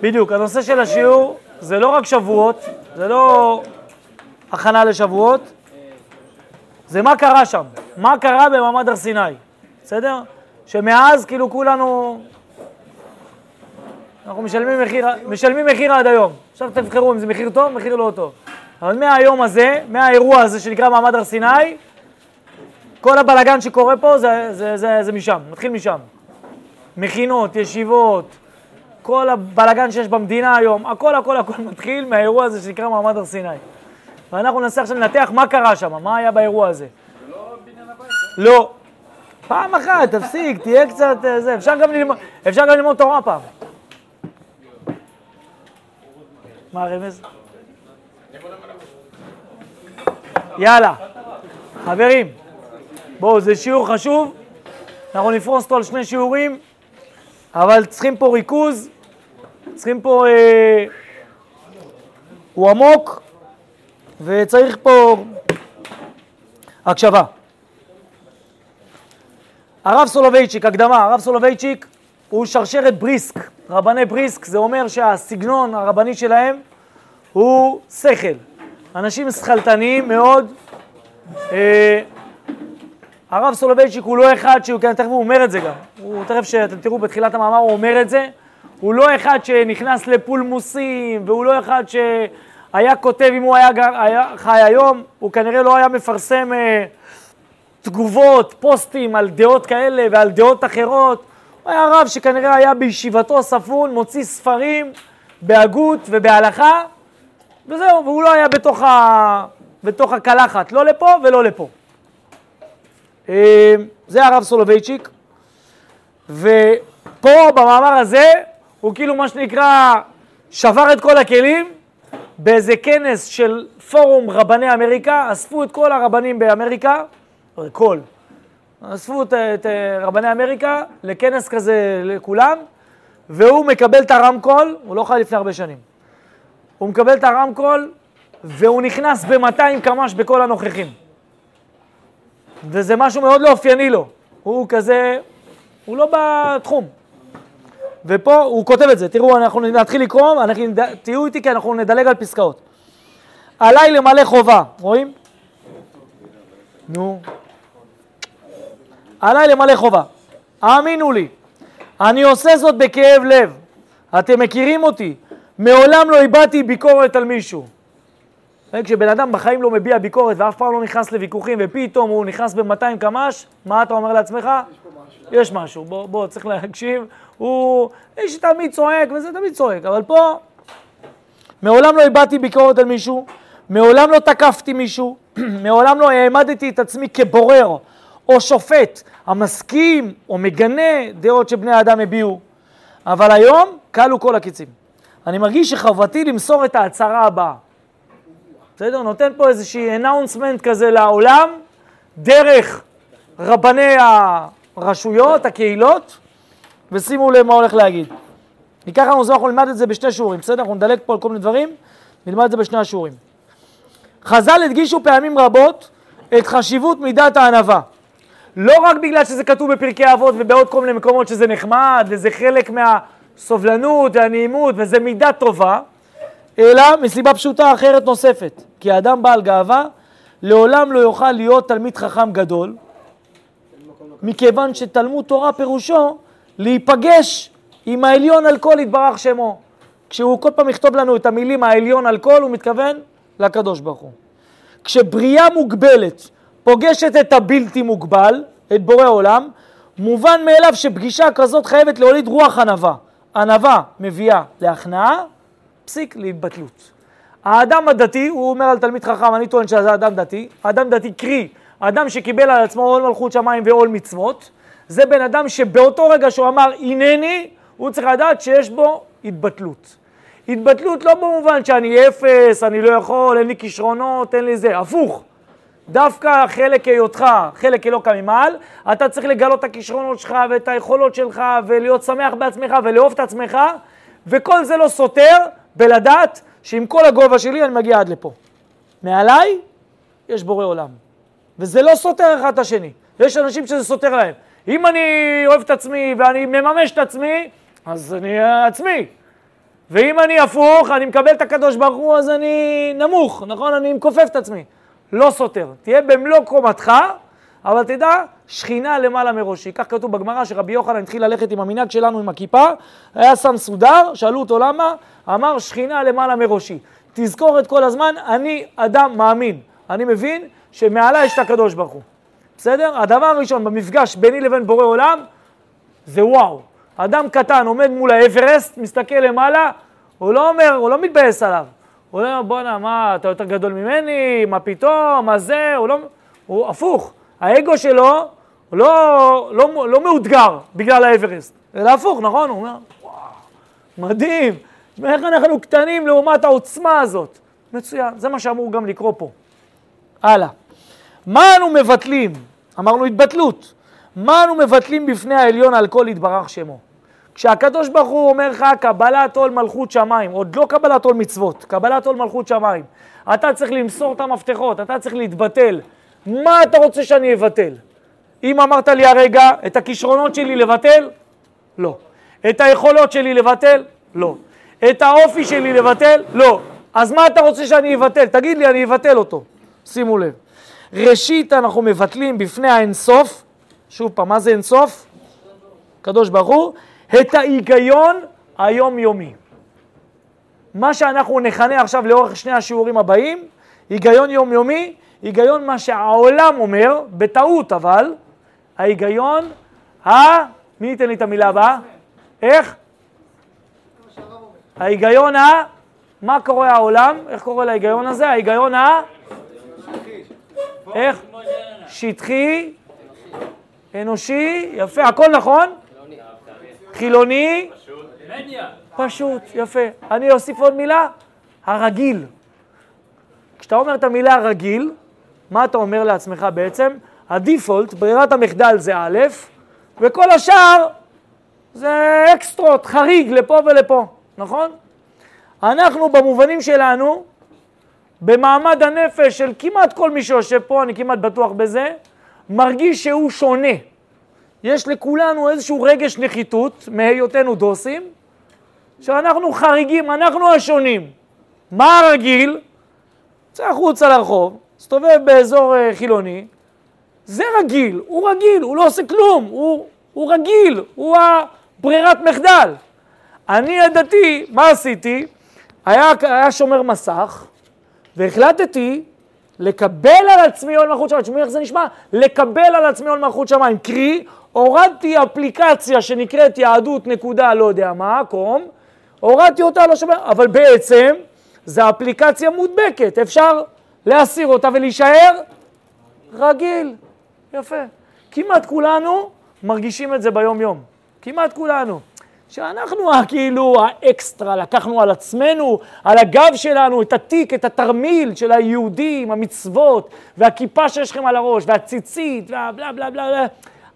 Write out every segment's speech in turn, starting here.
בדיוק, הנושא של השיעור זה לא רק שבועות, זה לא הכנה לשבועות, זה מה קרה שם, מה קרה במעמד הר סיני, בסדר? שמאז כאילו כולנו, אנחנו משלמים מחיר, משלמים מחיר עד היום. עכשיו תבחרו אם זה מחיר טוב, מחיר לא טוב. אבל מהיום הזה, מהאירוע הזה שנקרא מעמד הר סיני, כל הבלגן שקורה פה זה, זה, זה, זה משם, מתחיל משם. מכינות, ישיבות, כל הבלגן שיש במדינה היום, הכל הכל הכל מתחיל מהאירוע הזה שנקרא מעמד הר סיני. ואנחנו ננסה עכשיו לנתח מה קרה שם, מה היה באירוע הזה. זה לא בניין הבית? לא. פעם אחת, תפסיק, תהיה קצת אה, זה. אפשר גם ללמוד, אפשר גם ללמוד תורה פעם. מה הרמז? יאללה, חברים, בואו, זה שיעור חשוב, אנחנו נפרוס אותו על שני שיעורים, אבל צריכים פה ריכוז, צריכים פה... אה, הוא עמוק, וצריך פה הקשבה. הרב סולובייצ'יק, הקדמה, הרב סולובייצ'יק הוא שרשרת בריסק, רבני בריסק, זה אומר שהסגנון הרבני שלהם הוא שכל. אנשים שכלתניים מאוד. אה, הרב סולובייצ'יק הוא לא אחד שהוא, כן, תכף הוא אומר את זה גם, הוא תכף שאתם תראו בתחילת המאמר הוא אומר את זה, הוא לא אחד שנכנס לפולמוסים, והוא לא אחד שהיה כותב אם הוא היה, היה חי היום, הוא כנראה לא היה מפרסם אה, תגובות, פוסטים על דעות כאלה ועל דעות אחרות. הוא היה רב שכנראה היה בישיבתו ספון, מוציא ספרים בהגות ובהלכה, וזהו, והוא לא היה בתוך, ה... בתוך הקלחת, לא לפה ולא לפה. אה, זה הרב סולובייצ'יק, ופה במאמר הזה הוא כאילו מה שנקרא שבר את כל הכלים. באיזה כנס של פורום רבני אמריקה, אספו את כל הרבנים באמריקה, כל, אספו את, את רבני אמריקה לכנס כזה לכולם, והוא מקבל את הרמקול, הוא לא חי לפני הרבה שנים, הוא מקבל את הרמקול והוא נכנס ב-200 קמ"ש בכל הנוכחים. וזה משהו מאוד לא אופייני לו, הוא כזה, הוא לא בתחום. ופה הוא כותב את זה, תראו, אנחנו נתחיל לקרוא, אנחנו, תהיו איתי כי אנחנו נדלג על פסקאות. עליי למלא חובה, רואים? נו. עליי למלא חובה. האמינו לי, אני עושה זאת בכאב לב. אתם מכירים אותי, מעולם לא הבעתי ביקורת על מישהו. כשבן אדם בחיים לא מביע ביקורת ואף פעם לא נכנס לוויכוחים ופתאום הוא נכנס ב-200 קמ"ש, מה אתה אומר לעצמך? יש פה משהו. יש משהו, בוא, בוא, צריך להקשיב. הוא איש שתמיד צועק וזה תמיד צועק, אבל פה מעולם לא הבעתי ביקורת על מישהו, מעולם לא תקפתי מישהו, מעולם לא העמדתי את עצמי כבורר או שופט המסכים או מגנה דעות שבני האדם הביעו. אבל היום כלו כל הקיצים. אני מרגיש שחובתי למסור את ההצהרה הבאה. בסדר? נותן פה איזושהי אנאונסמנט כזה לעולם, דרך רבני הרשויות, הקהילות, ושימו לב מה הולך להגיד. ניקח לנו זמן, אנחנו נלמד את זה בשתי שיעורים, בסדר? אנחנו נדלג פה על כל מיני דברים, נלמד את זה בשני השיעורים. חז"ל הדגישו פעמים רבות את חשיבות מידת הענווה. לא רק בגלל שזה כתוב בפרקי אבות ובעוד כל מיני מקומות שזה נחמד, וזה חלק מהסובלנות והנעימות, וזה מידה טובה, אלא מסיבה פשוטה אחרת נוספת. כי האדם בעל גאווה לעולם לא יוכל להיות תלמיד חכם גדול, מכיוון שתלמוד תורה פירושו להיפגש עם העליון על כל יתברך שמו. כשהוא כל פעם יכתוב לנו את המילים העליון על כל, הוא מתכוון לקדוש ברוך הוא. כשבריאה מוגבלת פוגשת את הבלתי מוגבל, את בורא עולם, מובן מאליו שפגישה כזאת חייבת להוליד רוח ענווה. ענווה מביאה להכנעה, פסיק להתבטלות. האדם הדתי, הוא אומר על תלמיד חכם, אני טוען שזה אדם דתי, אדם דתי קרי, אדם שקיבל על עצמו עול מלכות שמיים ועול מצוות, זה בן אדם שבאותו רגע שהוא אמר הנני, הוא צריך לדעת שיש בו התבטלות. התבטלות לא במובן שאני אפס, אני לא יכול, אין לי כישרונות, אין לי זה, הפוך. דווקא חלק היותך, חלק אלוקא ממעל, אתה צריך לגלות את הכישרונות שלך ואת היכולות שלך ולהיות שמח בעצמך ולאהוב את עצמך, וכל זה לא סותר בלדעת שעם כל הגובה שלי אני מגיע עד לפה. מעליי יש בורא עולם. וזה לא סותר אחד את השני. יש אנשים שזה סותר להם. אם אני אוהב את עצמי ואני מממש את עצמי, אז אני עצמי. ואם אני הפוך, אני מקבל את הקדוש ברוך הוא, אז אני נמוך, נכון? אני מכופף את עצמי. לא סותר. תהיה במלוא קומתך, אבל תדע, שכינה למעלה מראשי. כך כתוב בגמרא שרבי יוחנן התחיל ללכת עם המנהג שלנו עם הכיפה, היה שם סודר, שאלו אותו למה, אמר שכינה למעלה מראשי. תזכור את כל הזמן, אני אדם מאמין. אני מבין שמעלה יש את הקדוש ברוך הוא. בסדר? הדבר הראשון במפגש ביני לבין בורא עולם, זה וואו. אדם קטן עומד מול האברסט, מסתכל למעלה, הוא לא אומר, הוא לא מתבאס עליו. הוא אומר, בואנה, מה, אתה יותר גדול ממני? מה פתאום? מה זה? הוא לא... הוא הפוך. האגו שלו לא, לא, לא מאותגר בגלל האברסט, אלא הפוך, נכון? הוא אומר, וואו, מדהים, איך אנחנו קטנים לעומת העוצמה הזאת. מצוין, זה מה שאמור גם לקרוא פה. הלאה. מה אנו מבטלים? אמרנו התבטלות. מה אנו מבטלים בפני העליון על כל יתברך שמו? כשהקדוש ברוך הוא אומר לך קבלת עול מלכות שמיים, עוד לא קבלת עול מצוות, קבלת עול מלכות שמיים, אתה צריך למסור את המפתחות, אתה צריך להתבטל. מה אתה רוצה שאני אבטל? אם אמרת לי הרגע את הכישרונות שלי לבטל, לא. את היכולות שלי לבטל, לא. את האופי שלי לבטל, לא. אז מה אתה רוצה שאני אבטל? תגיד לי, אני אבטל אותו. שימו לב. ראשית אנחנו מבטלים בפני האינסוף, שוב פעם, מה זה אינסוף? קדוש ברוך הוא, את ההיגיון היומיומי. מה שאנחנו נכנה עכשיו לאורך שני השיעורים הבאים, היגיון יומיומי, היגיון מה שהעולם אומר, בטעות אבל, ההיגיון ה... מי ייתן לי את המילה הבאה? איך? ההיגיון ה... מה קורה העולם? איך קורא להיגיון הזה? ההיגיון ה... איך? שטחי, אנושי, יפה, הכל נכון? חילוני, פשוט, יפה. אני אוסיף עוד מילה, הרגיל. כשאתה אומר את המילה רגיל, מה אתה אומר לעצמך בעצם? הדיפולט, ברירת המחדל זה א', וכל השאר זה אקסטרות, חריג לפה ולפה, נכון? אנחנו במובנים שלנו, במעמד הנפש של כמעט כל מי שיושב פה, אני כמעט בטוח בזה, מרגיש שהוא שונה. יש לכולנו איזשהו רגש נחיתות מהיותנו דוסים, שאנחנו חריגים, אנחנו השונים. מה הרגיל? צא החוצה לרחוב, מסתובב באזור אה, חילוני, זה רגיל, הוא רגיל, הוא לא עושה כלום, הוא, הוא רגיל, הוא הברירת מחדל. אני הדתי, מה עשיתי? היה, היה שומר מסך, והחלטתי לקבל על עצמי עול מלכות שמיים. תשמעו איך זה נשמע? לקבל על עצמי עול מלכות שמיים. קרי, הורדתי אפליקציה שנקראת יהדות נקודה לא יודע מה, קום, הורדתי אותה לא שומר, אבל בעצם זו אפליקציה מודבקת, אפשר להסיר אותה ולהישאר רגיל. יפה. כמעט כולנו מרגישים את זה ביום-יום. כמעט כולנו. שאנחנו כאילו האקסטרה, לקחנו על עצמנו, על הגב שלנו, את התיק, את התרמיל של היהודים, המצוות, והכיפה שיש לכם על הראש, והציצית, והבלה בלה בלה בלה.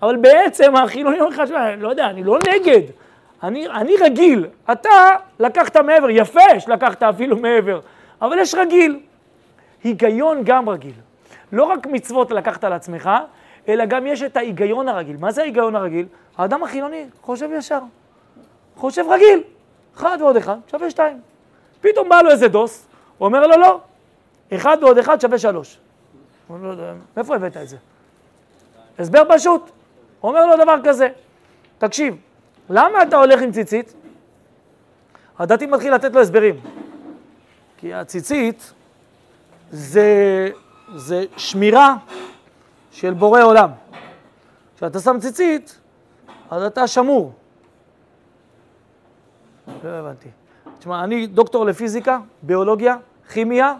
אבל בעצם החילונים אומרים לך, לא יודע, אני לא נגד, אני, אני רגיל. אתה לקחת מעבר, יפה שלקחת אפילו מעבר, אבל יש רגיל. היגיון גם רגיל. לא רק מצוות לקחת על עצמך, אלא גם יש את ההיגיון הרגיל. מה זה ההיגיון הרגיל? האדם החילוני חושב ישר. חושב רגיל. אחד ועוד אחד שווה שתיים. פתאום בא לו איזה דוס, הוא אומר לו לא, אחד ועוד אחד שווה שלוש. הוא אומר לו, מאיפה הבאת את זה? הסבר פשוט. הוא אומר לו דבר כזה, תקשיב, למה אתה הולך עם ציצית? הדתי מתחיל לתת לו הסברים. כי הציצית זה, זה שמירה של בורא עולם. כשאתה שם ציצית, אז אתה שמור. לא הבנתי. תשמע, אני דוקטור לפיזיקה, ביולוגיה, כימיה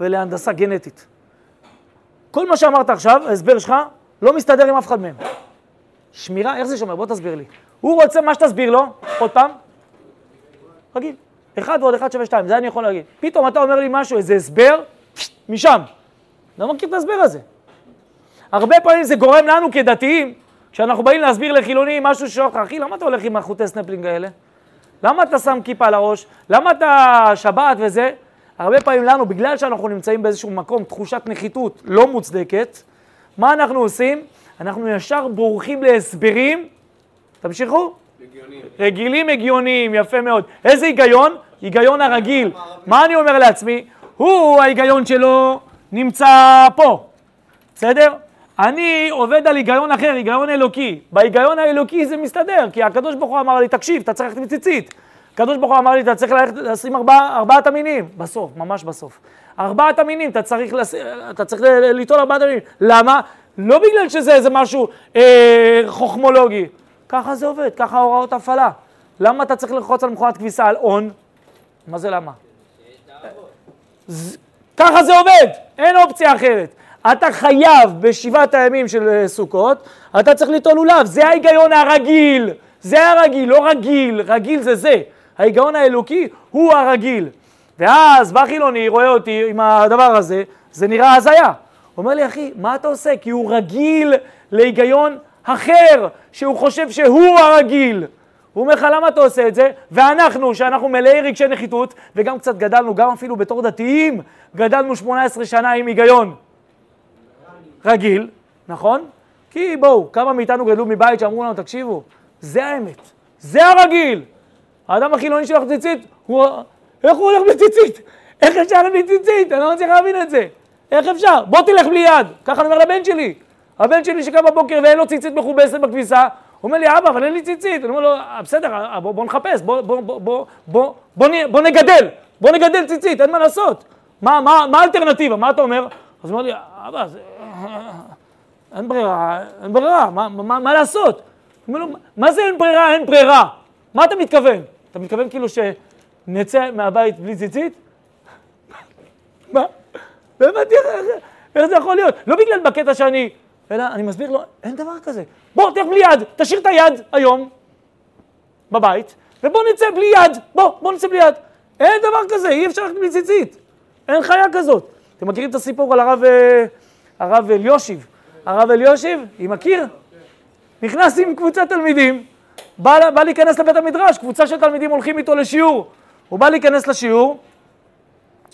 ולהנדסה גנטית. כל מה שאמרת עכשיו, ההסבר שלך, לא מסתדר עם אף אחד מהם. שמירה, איך זה שומר? בוא תסביר לי. הוא רוצה מה שתסביר לו, עוד פעם, רגיל. אחד ועוד אחד שווה שתיים, זה אני יכול להגיד. פתאום אתה אומר לי משהו, איזה הסבר, משם. לא מכיר את ההסבר הזה. הרבה פעמים זה גורם לנו כדתיים, כשאנחנו באים להסביר לחילונים משהו שאומר אחי, למה אתה הולך עם החוטי סנפלינג האלה? למה אתה שם כיפה על הראש? למה אתה שבת וזה? הרבה פעמים לנו, בגלל שאנחנו נמצאים באיזשהו מקום, תחושת נחיתות לא מוצדקת, מה אנחנו עושים? אנחנו ישר בורחים להסברים, תמשיכו, רגילים הגיוניים, יפה מאוד. איזה היגיון? היגיון הרגיל. מה אני אומר לעצמי? הוא, ההיגיון שלו נמצא פה, בסדר? אני עובד על היגיון אחר, היגיון אלוקי. בהיגיון האלוקי זה מסתדר, כי הקדוש ברוך הוא אמר לי, תקשיב, אתה צריך ללכת בציצית. הקדוש ברוך הוא אמר לי, אתה צריך ללכת לשים ארבע, ארבעת המינים. בסוף, ממש בסוף. ארבעת המינים, אתה צריך, לס... אתה צריך ליטול ארבעת המינים. למה? לא בגלל שזה איזה משהו אה, חוכמולוגי. ככה זה עובד, ככה הוראות הפעלה. למה אתה צריך ללחוץ על מכונת כביסה על און? מה זה למה? ככה זה עובד, אין אופציה אחרת. אתה חייב בשבעת הימים של אה, סוכות, אתה צריך ליטול לולב, זה ההיגיון הרגיל, זה הרגיל, לא רגיל, רגיל זה זה. ההיגיון האלוקי הוא הרגיל. ואז בא חילוני, רואה אותי עם הדבר הזה, זה נראה הזיה. אומר לי, אחי, מה אתה עושה? כי הוא רגיל להיגיון אחר, שהוא חושב שהוא הרגיל. הוא אומר לך, למה אתה עושה את זה? ואנחנו, שאנחנו מלאי רגשי נחיתות, וגם קצת גדלנו, גם אפילו בתור דתיים, גדלנו 18 שנה עם היגיון רגיל, נכון? כי בואו, כמה מאיתנו גדלו מבית שאמרו לנו, תקשיבו, זה האמת, זה הרגיל. האדם החילוני שלך ציצית, הוא... איך הוא הולך בציצית? איך אפשר בלי ציצית? אני לא מצליח להבין את זה. איך אפשר? בוא תלך בלי יד. ככה אני אומר לבן שלי. הבן שלי שקם בבוקר ואין לו ציצית מכובסת בכביסה, הוא אומר לי, אבא, אבל אין לי ציצית. אני אומר לו, אה, בסדר, אה, בוא, בוא נחפש, בוא, בוא, בוא, בוא, בוא, בוא, נגדל, בוא נגדל ציצית, אין מה לעשות. מה, מה, מה האלטרנטיבה? מה אתה אומר? אז הוא אומר לי, אבא, זה... אין ברירה, אין ברירה, מה, מה, מה לעשות? אומר לו, מה זה אין ברירה, אין ברירה? מה אתה מתכוון? אתה מתכוון כאילו שנצא מהבית בלי ציצית? מה? באמת, איך זה יכול להיות? לא בגלל בקטע שאני אלא אני מסביר לו, אין דבר כזה. בוא, תלך בלי יד, תשאיר את היד היום בבית, ובוא נצא בלי יד, בוא, בוא נצא בלי יד. אין דבר כזה, אי אפשר ללכת בלי ציצית. אין חיה כזאת. אתם מכירים את הסיפור על הרב, אה, הרב אליושיב? הרב אליושיב, עם הקיר? נכנס עם קבוצת תלמידים, בא, בא להיכנס לבית המדרש, קבוצה של תלמידים הולכים איתו לשיעור. הוא בא להיכנס לשיעור,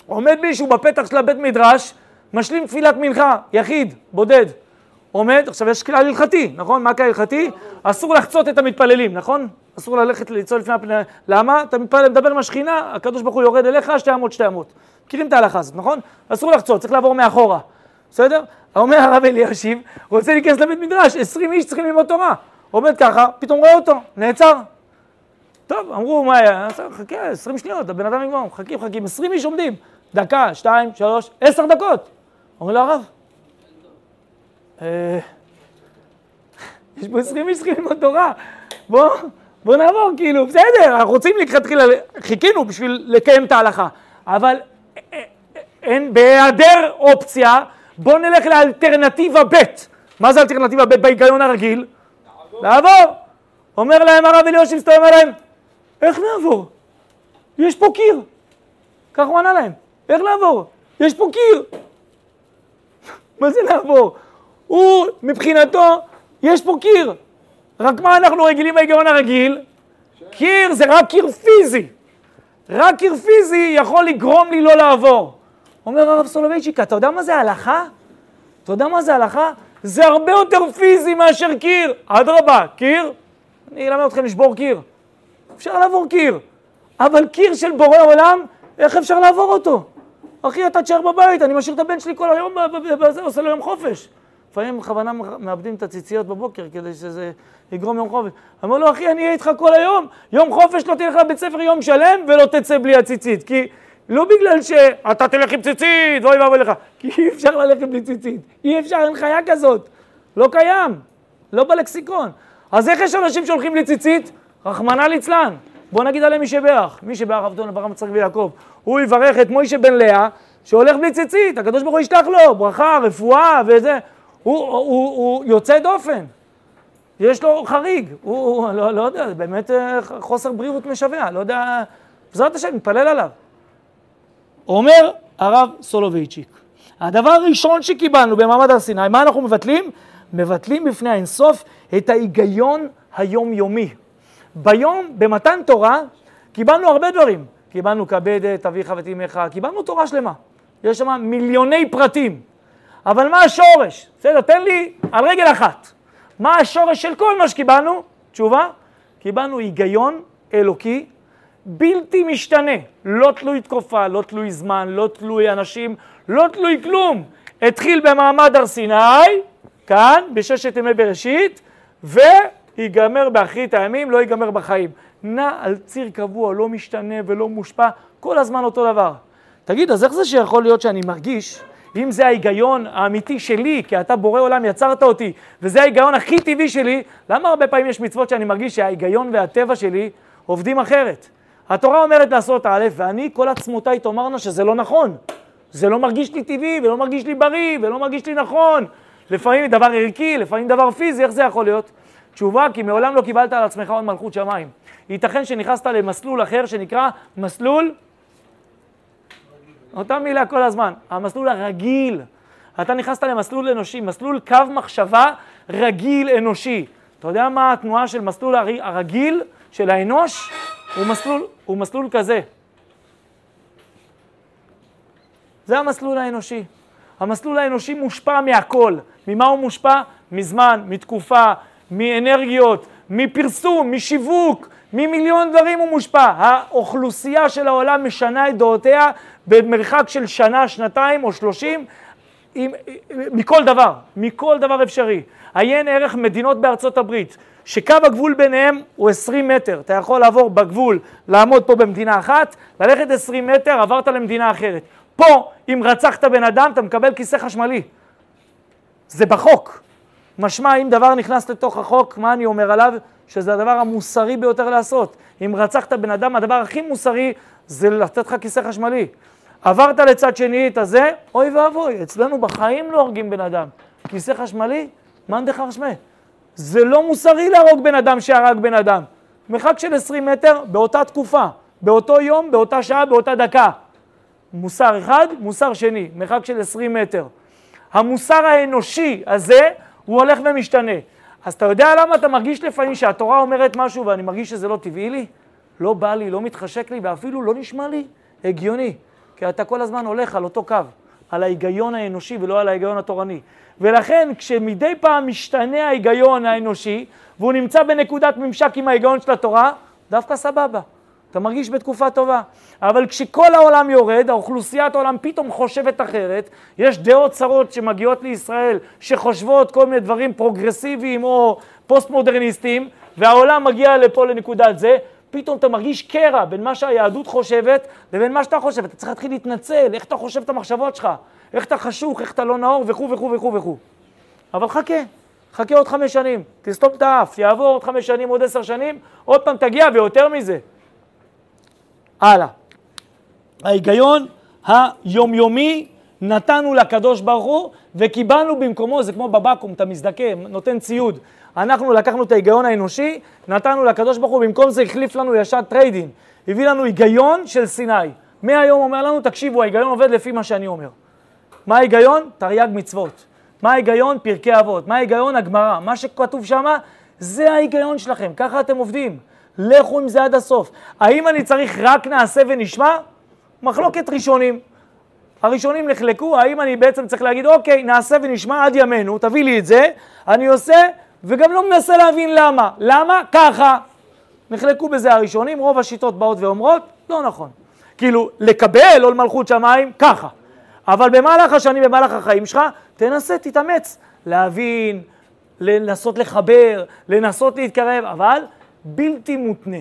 עומד מישהו בפתח של הבית מדרש, משלים תפילת מנחה, יחיד, בודד. עומד, עכשיו יש כלל הלכתי, נכון? מה כלל הלכתי? אסור לחצות את המתפללים, נכון? אסור ללכת לצעוד לפני הפני... למה? אתה מתפלל, מדבר עם השכינה, הקדוש ברוך הוא יורד אליך, שתי אמות, שתי אמות. מכירים את ההלכה הזאת, נכון? אסור לחצות, צריך לעבור מאחורה, בסדר? אומר הרב אלישיב, רוצה להיכנס לבית מדרש, עשרים איש צריכים ללמוד תורה. עומד ככה, פתאום רואה אותו, נעצר. טוב, אמרו, מה היה? חכה, עשרים שניות, הבן אדם יגמור, מחכים, מחכים, עשרים איש עומדים. דקה, שתיים, שלוש, עשר דקות. אומר לו הרב, יש פה עשרים איש צריכים ללמוד תורה, בוא, בוא נעבור, כאילו, בסדר, אנחנו רוצים לכתחילה, חיכינו בשביל לקיים את ההלכה, אבל אה, אה, אין, בהיעדר אופציה, בוא נלך לאלטרנטיבה ב'. מה זה אלטרנטיבה ב' בהיגיון הרגיל? לעבור. אומר להם הרב אליושיב סתום, אומר להם, איך נעבור? יש פה קיר. כך הוא ענה להם, איך לעבור? יש פה קיר. מה זה לעבור? הוא, מבחינתו, יש פה קיר. רק מה אנחנו רגילים בהיגיון הרגיל? קיר זה רק קיר פיזי. רק קיר פיזי יכול לגרום לי לא לעבור. אומר הרב סולובייצ'יק, אתה יודע מה זה הלכה? אתה יודע מה זה הלכה? זה הרבה יותר פיזי מאשר קיר. אדרבה, קיר? אני אלמד אתכם לשבור קיר. אפשר לעבור קיר. אבל קיר של בורא עולם, איך אפשר לעבור אותו? אחי, אתה תשאר בבית, אני משאיר את הבן שלי כל היום, עושה לו יום חופש. לפעמים בכוונה מאבדים את הציציות בבוקר כדי שזה יגרום יום חופש. אמר לו, אחי, אני אהיה איתך כל היום, יום חופש לא תלך לבית ספר יום שלם ולא תצא בלי הציצית. כי לא בגלל שאתה תלך עם ציצית, ואוי ואבוי לך, כי אי אפשר ללכת בלי ציצית. אי אפשר, אין חיה כזאת. לא קיים, לא בלקסיקון. אז איך יש אנשים שהולכים בלי ציצית? רחמנא ליצלן. בוא נגיד עליהם מי שבח. מי שבח אבדון אברהם יצחק ויעקב. הוא יברך את מוישה בן לאה, שהולך בלי ציצית. הקדוש ברוך הוא ישלח לו ברכה, רפואה וזה. הוא, הוא, הוא, הוא יוצא דופן, יש לו חריג, הוא, הוא לא, לא יודע, באמת אה, חוסר בריאות משווע, לא יודע, בעזרת השם, נתפלל עליו. אומר הרב סולובייצ'יק, הדבר הראשון שקיבלנו במעמד הר סיני, מה אנחנו מבטלים? מבטלים בפני האינסוף את ההיגיון היומיומי. ביום, במתן תורה, קיבלנו הרבה דברים. קיבלנו כבד את אביך ואת אמך, קיבלנו תורה שלמה. יש שם מיליוני פרטים. אבל מה השורש? בסדר, תן לי על רגל אחת. מה השורש של כל מה שקיבלנו? תשובה, קיבלנו היגיון אלוקי בלתי משתנה, לא תלוי תקופה, לא תלוי זמן, לא תלוי אנשים, לא תלוי כלום. התחיל במעמד הר סיני, כאן, בששת ימי בראשית, ויגמר באחרית הימים, לא ייגמר בחיים. נע על ציר קבוע, לא משתנה ולא מושפע, כל הזמן אותו דבר. תגיד, אז איך זה שיכול להיות שאני מרגיש, אם זה ההיגיון האמיתי שלי, כי אתה בורא עולם, יצרת אותי, וזה ההיגיון הכי טבעי שלי, למה הרבה פעמים יש מצוות שאני מרגיש שההיגיון והטבע שלי עובדים אחרת? התורה אומרת לעשות א', ואני, כל עצמותיי תאמרנה שזה לא נכון. זה לא מרגיש לי טבעי, ולא מרגיש לי בריא, ולא מרגיש לי נכון. לפעמים דבר ערכי, לפעמים דבר פיזי, איך זה יכול להיות? תשובה, כי מעולם לא קיבלת על עצמך עוד מלכות שמיים. ייתכן שנכנסת למסלול אחר שנקרא מסלול, אותה מילה כל הזמן, המסלול הרגיל. אתה נכנסת למסלול אנושי, מסלול קו מחשבה רגיל אנושי. אתה יודע מה התנועה של מסלול הרגיל של האנוש? הוא מסלול, הוא מסלול כזה. זה המסלול האנושי. המסלול האנושי מושפע מהכל. ממה הוא מושפע? מזמן, מתקופה, מאנרגיות, מפרסום, משיווק, ממיליון דברים הוא מושפע. האוכלוסייה של העולם משנה את דעותיה במרחק של שנה, שנתיים או שלושים, עם, מכל דבר, מכל דבר אפשרי. עיין ערך מדינות בארצות הברית, שקו הגבול ביניהם הוא 20 מטר. אתה יכול לעבור בגבול, לעמוד פה במדינה אחת, ללכת 20 מטר, עברת למדינה אחרת. פה, אם רצחת בן אדם, אתה מקבל כיסא חשמלי. זה בחוק. משמע, אם דבר נכנס לתוך החוק, מה אני אומר עליו? שזה הדבר המוסרי ביותר לעשות. אם רצחת בן אדם, הדבר הכי מוסרי זה לתת לך כיסא חשמלי. עברת לצד שני את הזה, אוי ואבוי, אצלנו בחיים לא הורגים בן אדם. כיסא חשמלי, מאן דכר שמי. זה לא מוסרי להרוג בן אדם שהרג בן אדם. מרחק של 20 מטר באותה תקופה, באותו יום, באותה שעה, באותה דקה. מוסר אחד, מוסר שני, מרחק של 20 מטר. המוסר האנושי הזה, הוא הולך ומשתנה. אז אתה יודע למה אתה מרגיש לפעמים שהתורה אומרת משהו ואני מרגיש שזה לא טבעי לי? לא בא לי, לא מתחשק לי ואפילו לא נשמע לי הגיוני. כי אתה כל הזמן הולך על אותו קו, על ההיגיון האנושי ולא על ההיגיון התורני. ולכן כשמדי פעם משתנה ההיגיון האנושי והוא נמצא בנקודת ממשק עם ההיגיון של התורה, דווקא סבבה. אתה מרגיש בתקופה טובה. אבל כשכל העולם יורד, האוכלוסיית העולם פתאום חושבת אחרת, יש דעות צרות שמגיעות לישראל, שחושבות כל מיני דברים פרוגרסיביים או פוסט-מודרניסטיים, והעולם מגיע לפה לנקודת זה, פתאום אתה מרגיש קרע בין מה שהיהדות חושבת לבין מה שאתה חושב. אתה צריך להתחיל להתנצל, איך אתה חושב את המחשבות שלך, איך אתה חשוך, איך אתה לא נאור? וכו' וכו' וכו' וכו'. אבל חכה, חכה עוד חמש שנים, תסתום את האף, יעבור עוד חמש שנים, עוד עשר שנים, עוד פעם תגיע ויותר מזה. הלאה. ההיגיון היומיומי נתנו לקדוש ברוך הוא וקיבלנו במקומו, זה כמו בבקו"ם, אתה מזדכה, נותן ציוד. אנחנו לקחנו את ההיגיון האנושי, נתנו לקדוש ברוך הוא, במקום זה החליף לנו ישר trade-in. הביא לנו היגיון של סיני. מהיום אומר לנו, תקשיבו, ההיגיון עובד לפי מה שאני אומר. מה ההיגיון? תרי"ג מצוות. מה ההיגיון? פרקי אבות. מה ההיגיון? הגמרא. מה שכתוב שם, זה ההיגיון שלכם, ככה אתם עובדים. לכו עם זה עד הסוף. האם אני צריך רק נעשה ונשמע? מחלוקת ראשונים. הראשונים נחלקו, האם אני בעצם צריך להגיד, אוקיי, נעשה ונשמע עד ימינו, תביא לי את זה, אני עושה, וגם לא מנסה להבין למה. למה? ככה. נחלקו בזה הראשונים, רוב השיטות באות ואומרות, לא נכון. כאילו, לקבל עול מלכות שמיים, ככה. אבל במהלך השנים, במהלך החיים שלך, תנסה, תתאמץ, להבין, לנסות לחבר, לנסות להתקרב, אבל בלתי מותנה,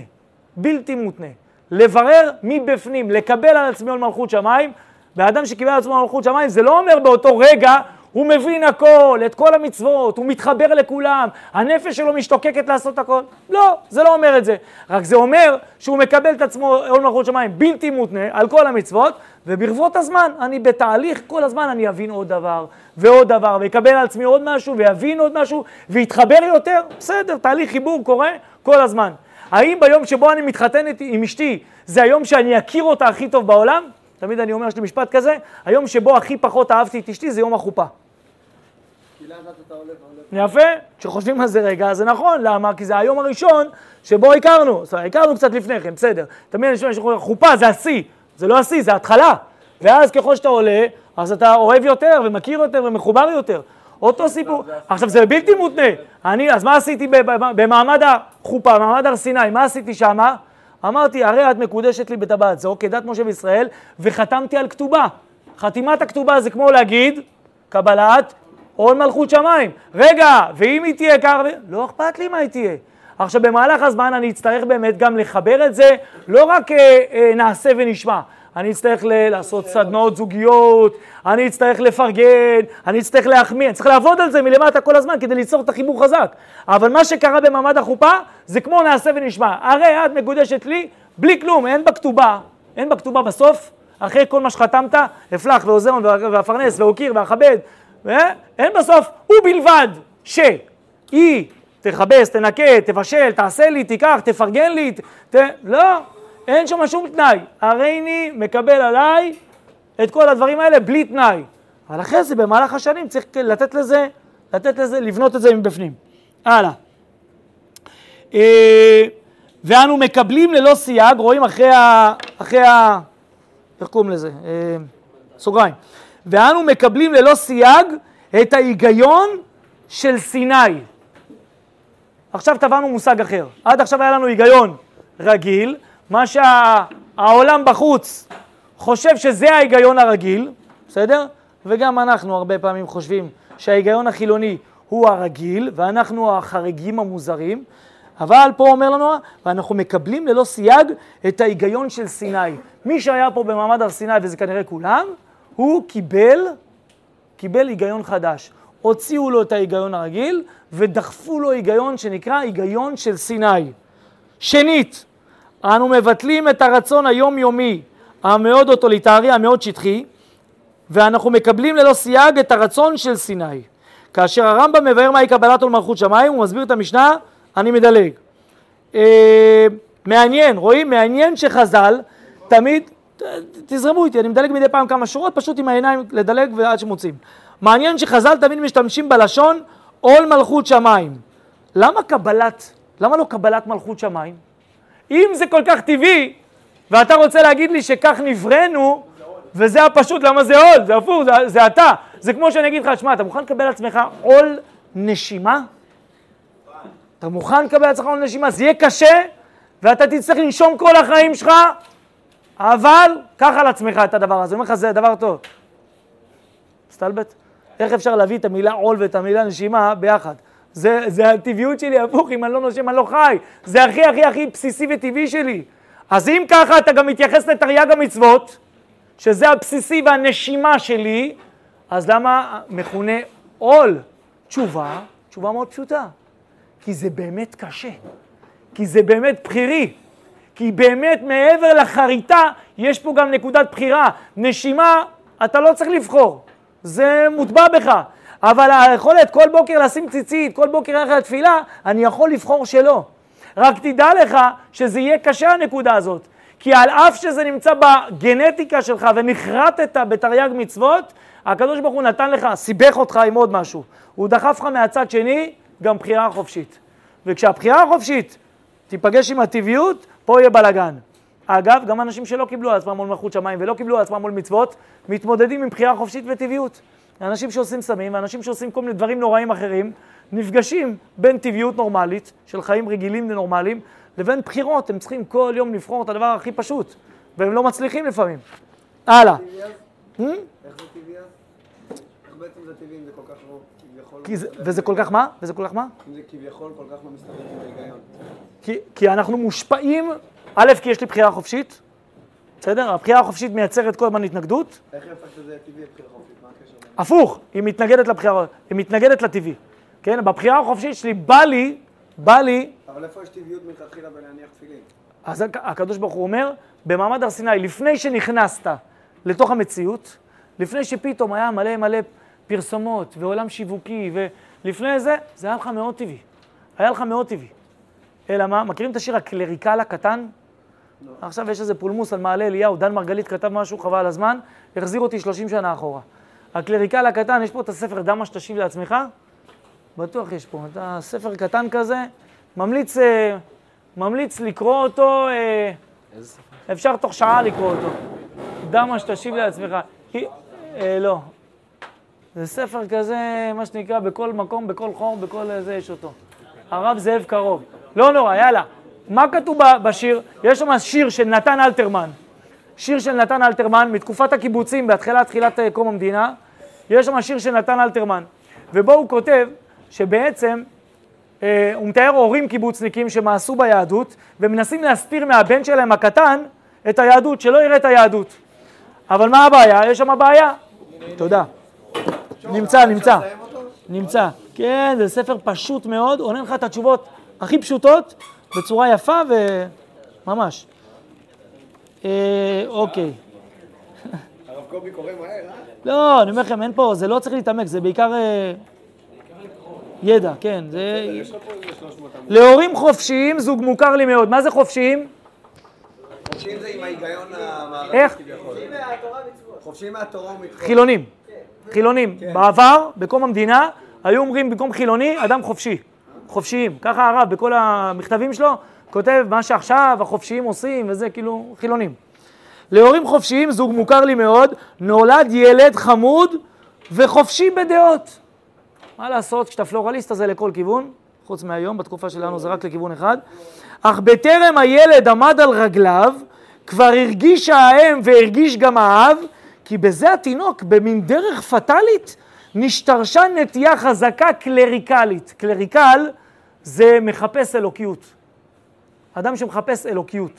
בלתי מותנה. לברר מבפנים, לקבל על עצמי על מלכות שמיים, ואדם שקיבל על עצמו מלכות שמיים, זה לא אומר באותו רגע, הוא מבין הכל, את כל המצוות, הוא מתחבר לכולם, הנפש שלו משתוקקת לעשות הכל. לא, זה לא אומר את זה. רק זה אומר שהוא מקבל את עצמו עול מלכות שמיים בלתי מותנה על כל המצוות, וברבות הזמן, אני בתהליך, כל הזמן אני אבין עוד דבר ועוד דבר, ויקבל על עצמי עוד משהו, ויבין עוד משהו, ויתחבר יותר, בסדר, תהליך חיבור קורה כל הזמן. האם ביום שבו אני מתחתנת עם אשתי, זה היום שאני אכיר אותה הכי טוב בעולם? תמיד אני אומר, יש לי משפט כזה, היום שבו הכי פחות אהבתי את אשתי זה יום החופה. יפה, כשחושבים על זה רגע, זה נכון, למה? כי זה היום הראשון שבו הכרנו, זאת אומרת, הכרנו קצת לפני כן, בסדר. תמיד אני שומע חופה זה השיא, זה לא השיא, זה התחלה. ואז ככל שאתה עולה, אז אתה אוהב יותר ומכיר יותר ומחובר יותר. אותו סיפור. עכשיו, זה בלתי מותנה. אני, אז מה עשיתי במעמד החופה, במעמד הר סיני, מה עשיתי שמה? אמרתי, הרי את מקודשת לי בטבעת זו, כדת משה וישראל, וחתמתי על כתובה. חתימת הכתובה זה כמו להגיד, קבלת עול מלכות שמיים. רגע, ואם היא תהיה כך, לא אכפת לי מה היא תהיה. עכשיו, במהלך הזמן אני אצטרך באמת גם לחבר את זה, לא רק אה, אה, נעשה ונשמע. אני אצטרך ל- לעשות סדנאות זוגיות, אני אצטרך לפרגן, אני אצטרך להחמיא, אני צריך לעבוד על זה מלמטה כל הזמן כדי ליצור את החיבור חזק. אבל מה שקרה במעמד החופה זה כמו נעשה ונשמע. הרי את מקודשת לי בלי כלום, אין בכתובה, אין בכתובה בסוף, אחרי כל מה שחתמת, אפלח ועוזרון ואפרנס ואוקיר ואכבד, אין בסוף, ובלבד שהיא תכבס, תנקה, תבשל, תעשה לי, תיקח, תפרגן לי, ת... לא, אין שם שום תנאי. הרי אני מקבל עליי את כל הדברים האלה בלי תנאי. אבל אחרי זה, במהלך השנים, צריך לתת לזה, לתת לזה, לבנות את זה מבפנים. הלאה. אה, ואנו מקבלים ללא סייג, רואים אחרי ה... אחרי ה... איך קוראים לזה? אה, סוגריים. ואנו מקבלים ללא סייג את ההיגיון של סיני. עכשיו טבענו מושג אחר. עד עכשיו היה לנו היגיון רגיל, מה שהעולם בחוץ חושב שזה ההיגיון הרגיל, בסדר? וגם אנחנו הרבה פעמים חושבים שההיגיון החילוני הוא הרגיל, ואנחנו החריגים המוזרים, אבל פה אומר לנו, ואנחנו מקבלים ללא סייג את ההיגיון של סיני. מי שהיה פה במעמד הר סיני, וזה כנראה כולם, הוא קיבל, קיבל היגיון חדש. הוציאו לו את ההיגיון הרגיל ודחפו לו היגיון שנקרא היגיון של סיני. שנית, אנו מבטלים את הרצון היומיומי המאוד אוטיליטרי, המאוד שטחי, ואנחנו מקבלים ללא סייג את הרצון של סיני. כאשר הרמב"ם מבאר מהי קבלת עול מלכות שמיים, הוא מסביר את המשנה, אני מדלג. אה, מעניין, רואים? מעניין שחז"ל תמיד, תזרמו איתי, אני מדלג מדי פעם כמה שורות, פשוט עם העיניים לדלג ועד שמוצאים. מעניין שחז"ל תמיד משתמשים בלשון עול מלכות שמיים. למה קבלת, למה לא קבלת מלכות שמיים? אם זה כל כך טבעי, ואתה רוצה להגיד לי שכך נבראנו, וזה הפשוט, למה זה עול? זה הפוך, זה, זה אתה. זה כמו שאני אגיד לך, שמע, אתה מוכן לקבל על עצמך עול נשימה? אתה מוכן לקבל על עצמך עול נשימה? זה יהיה קשה, ואתה תצטרך לנשום כל החיים שלך, אבל קח על עצמך את הדבר הזה. אני אומר לך, זה דבר טוב. מסתלבט? איך אפשר להביא את המילה עול ואת המילה נשימה ביחד? זה, זה הטבעיות שלי, הפוך, אם אני לא נושם, אני לא חי. זה הכי הכי הכי בסיסי וטבעי שלי. אז אם ככה אתה גם מתייחס לתרי"ג המצוות, שזה הבסיסי והנשימה שלי, אז למה מכונה עול? תשובה, תשובה מאוד פשוטה. כי זה באמת קשה. כי זה באמת בחירי. כי באמת מעבר לחריטה, יש פה גם נקודת בחירה. נשימה, אתה לא צריך לבחור. זה מוטבע בך. אבל היכולת כל בוקר לשים ציצית, כל בוקר ללכת לתפילה, אני יכול לבחור שלא. רק תדע לך שזה יהיה קשה הנקודה הזאת. כי על אף שזה נמצא בגנטיקה שלך ונחרטת בתרי"ג מצוות, הקדוש ברוך הוא נתן לך, סיבך אותך עם עוד משהו. הוא דחף לך מהצד שני גם בחירה חופשית. וכשהבחירה החופשית תיפגש עם הטבעיות, פה יהיה בלאגן. אגב, גם אנשים שלא קיבלו עצמם מול מלכות שמיים ולא קיבלו עצמם מול מצוות, מתמודדים עם בחירה חופשית וטבעיות. אנשים שעושים סמים ואנשים שעושים כל מיני דברים נוראים אחרים, נפגשים בין טבעיות נורמלית, של חיים רגילים ונורמליים, לבין בחירות. הם צריכים כל יום לבחור את הדבר הכי פשוט, והם לא מצליחים לפעמים. הלאה. איך זה טבעי? איך בעצם זה טבעי אם זה כל כך לא כביכול... וזה כל כך מה? וזה כל כך מה? אם זה כביכול כל כך לא מסתדר עם ההיגיון. כי אנחנו מושפעים, א', כי יש לי בחירה חופשית, בסדר? הבחירה החופשית מייצרת כל הזמן התנגדות. איך יפה שזה טבעי הבחירה חופשית? הפוך, היא מתנגדת לבחירה, היא מתנגדת לטבעי. כן, בבחירה החופשית שלי בא לי, בא לי, אבל איפה יש טבעיות מלכתחילה בלהניח תפילין? אז הקדוש ברוך הוא אומר, במעמד הר סיני, לפני שנכנסת לתוך המציאות, לפני שפתאום היה מלא מלא פרסומות ועולם שיווקי, ולפני זה, זה היה לך מאוד טבעי. היה לך מאוד טבעי. אלא מה? מכירים את השיר הקלריקל הקטן? לא. עכשיו יש איזה פולמוס על מעלה אליהו, דן מרגלית כתב משהו חבל הזמן, החזיר אותי 30 שנה אחורה. הקלריקל הקטן, יש פה את הספר "דם מה שתשיב לעצמך"? בטוח יש פה. אתה ספר קטן כזה, ממליץ, אה, ממליץ לקרוא אותו, אה? אפשר תוך שעה לקרוא אותו. דם מה שתשיב לעצמך. כי- אה, לא. זה ספר כזה, מה שנקרא, בכל מקום, בכל חור, בכל זה יש אותו. הרב זאב קרוב. לא נורא, יאללה. מה כתוב בשיר? יש שם שיר של נתן אלתרמן. שיר של נתן אלתרמן מתקופת הקיבוצים, בהתחלת תחילת אה, קום המדינה. יש שם שיר של נתן אלתרמן, ובו הוא כותב שבעצם אה, הוא מתאר הורים קיבוצניקים שמאסו ביהדות ומנסים להסתיר מהבן שלהם הקטן את היהדות, שלא יראה את היהדות. אבל מה הבעיה? יש שם בעיה. תודה. נמצא, נמצא. נמצא. כן, זה ספר פשוט מאוד, עונה לך את התשובות הכי פשוטות, בצורה יפה וממש. אה, אוקיי. קובי קורא מהר, אה? לא, אני אומר לכם, אין פה, זה לא צריך להתעמק, זה בעיקר אה, ידע, כן. זה... יש לך פה איזה 300 עמוד. להורים חופשיים זוג מוכר לי מאוד. מה זה חופשיים? חופשיים זה עם ההיגיון המערבי איך? כביכול. חופשיים מהתורה ומתחום. חילונים. חילונים. בעבר, בקום המדינה, היו אומרים במקום חילוני, אדם חופשי. חופשיים. ככה הרב בכל המכתבים שלו כותב מה שעכשיו החופשיים עושים וזה כאילו חילונים. להורים חופשיים, זוג מוכר לי מאוד, נולד ילד חמוד וחופשי בדעות. מה לעשות, כשאתה פלורליסט הזה לכל כיוון, חוץ מהיום, בתקופה שלנו זה רק לכיוון אחד, אך בטרם הילד עמד על רגליו, כבר הרגיש האם והרגיש גם האב, כי בזה התינוק, במין דרך פטאלית, נשתרשה נטייה חזקה קלריקלית. קלריקל זה מחפש אלוקיות. אדם שמחפש אלוקיות.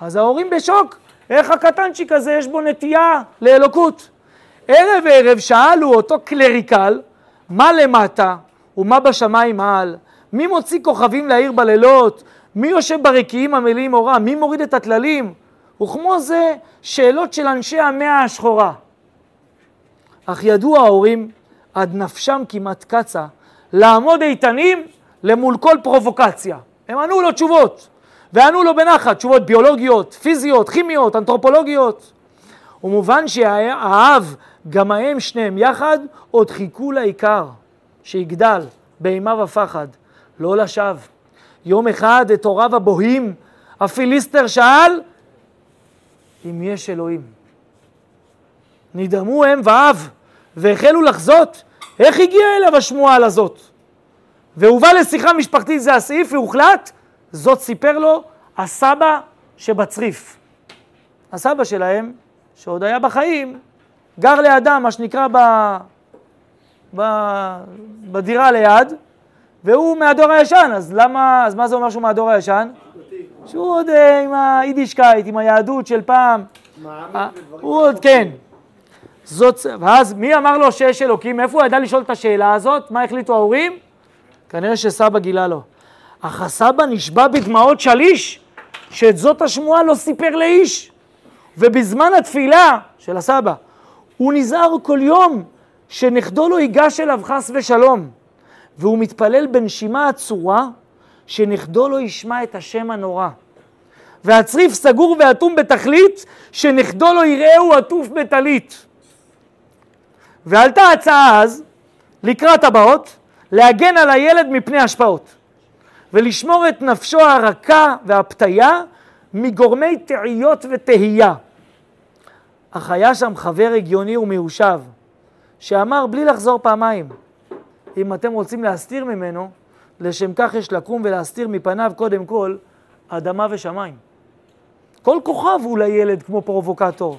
אז ההורים בשוק, איך הקטנצ'יק הזה יש בו נטייה לאלוקות. ערב ערב שאלו אותו קלריקל, מה למטה ומה בשמיים מעל? מי מוציא כוכבים לעיר בלילות? מי יושב ברקיעים המלאים אורה? מי מוריד את הטללים? וכמו זה, שאלות של אנשי המאה השחורה. אך ידעו ההורים, עד נפשם כמעט קצה, לעמוד איתנים למול כל פרובוקציה. הם ענו לו תשובות, וענו לו בנחת, תשובות ביולוגיות, פיזיות, כימיות, אנתרופולוגיות. ומובן שהאב, גם האם, שניהם יחד, עוד חיכו לעיקר, שיגדל באימה ופחד, לא לשווא. יום אחד את הוריו הבוהים, הפיליסטר שאל, אם יש אלוהים. נדהמו אם ואב, והחלו לחזות איך הגיעה אליו השמועה הזאת. והובא לשיחה משפחתית, זה הסעיף, והוחלט, זאת סיפר לו הסבא שבצריף. הסבא שלהם, שעוד היה בחיים, גר לידם, מה שנקרא, ב... ב... בדירה ליד, והוא מהדור הישן, אז למה, אז מה זה אומר שהוא מהדור הישן? שהוא עוד אה, עם היידישקייט, עם היהדות של פעם. אה, הוא עוד, כן. זאת, ואז מי אמר לו שיש אלוקים? מאיפה הוא ידע לשאול את השאלה הזאת? מה החליטו ההורים? כנראה שסבא גילה לו. אך הסבא נשבע בדמעות שליש, שאת זאת השמועה לא סיפר לאיש. ובזמן התפילה של הסבא, הוא נזהר כל יום שנכדו לא ייגש אליו חס ושלום. והוא מתפלל בנשימה עצורה, שנכדו לא ישמע את השם הנורא. והצריף סגור ואטום בתכלית, שנכדו לא יראהו עטוף בטלית. ועלתה הצעה אז, לקראת הבאות, להגן על הילד מפני השפעות, ולשמור את נפשו הרכה והפתיה מגורמי תעיות ותהייה. אך היה שם חבר הגיוני ומיושב, שאמר בלי לחזור פעמיים, אם אתם רוצים להסתיר ממנו, לשם כך יש לקום ולהסתיר מפניו קודם כל אדמה ושמיים. כל כוכב הוא לילד כמו פרובוקטור.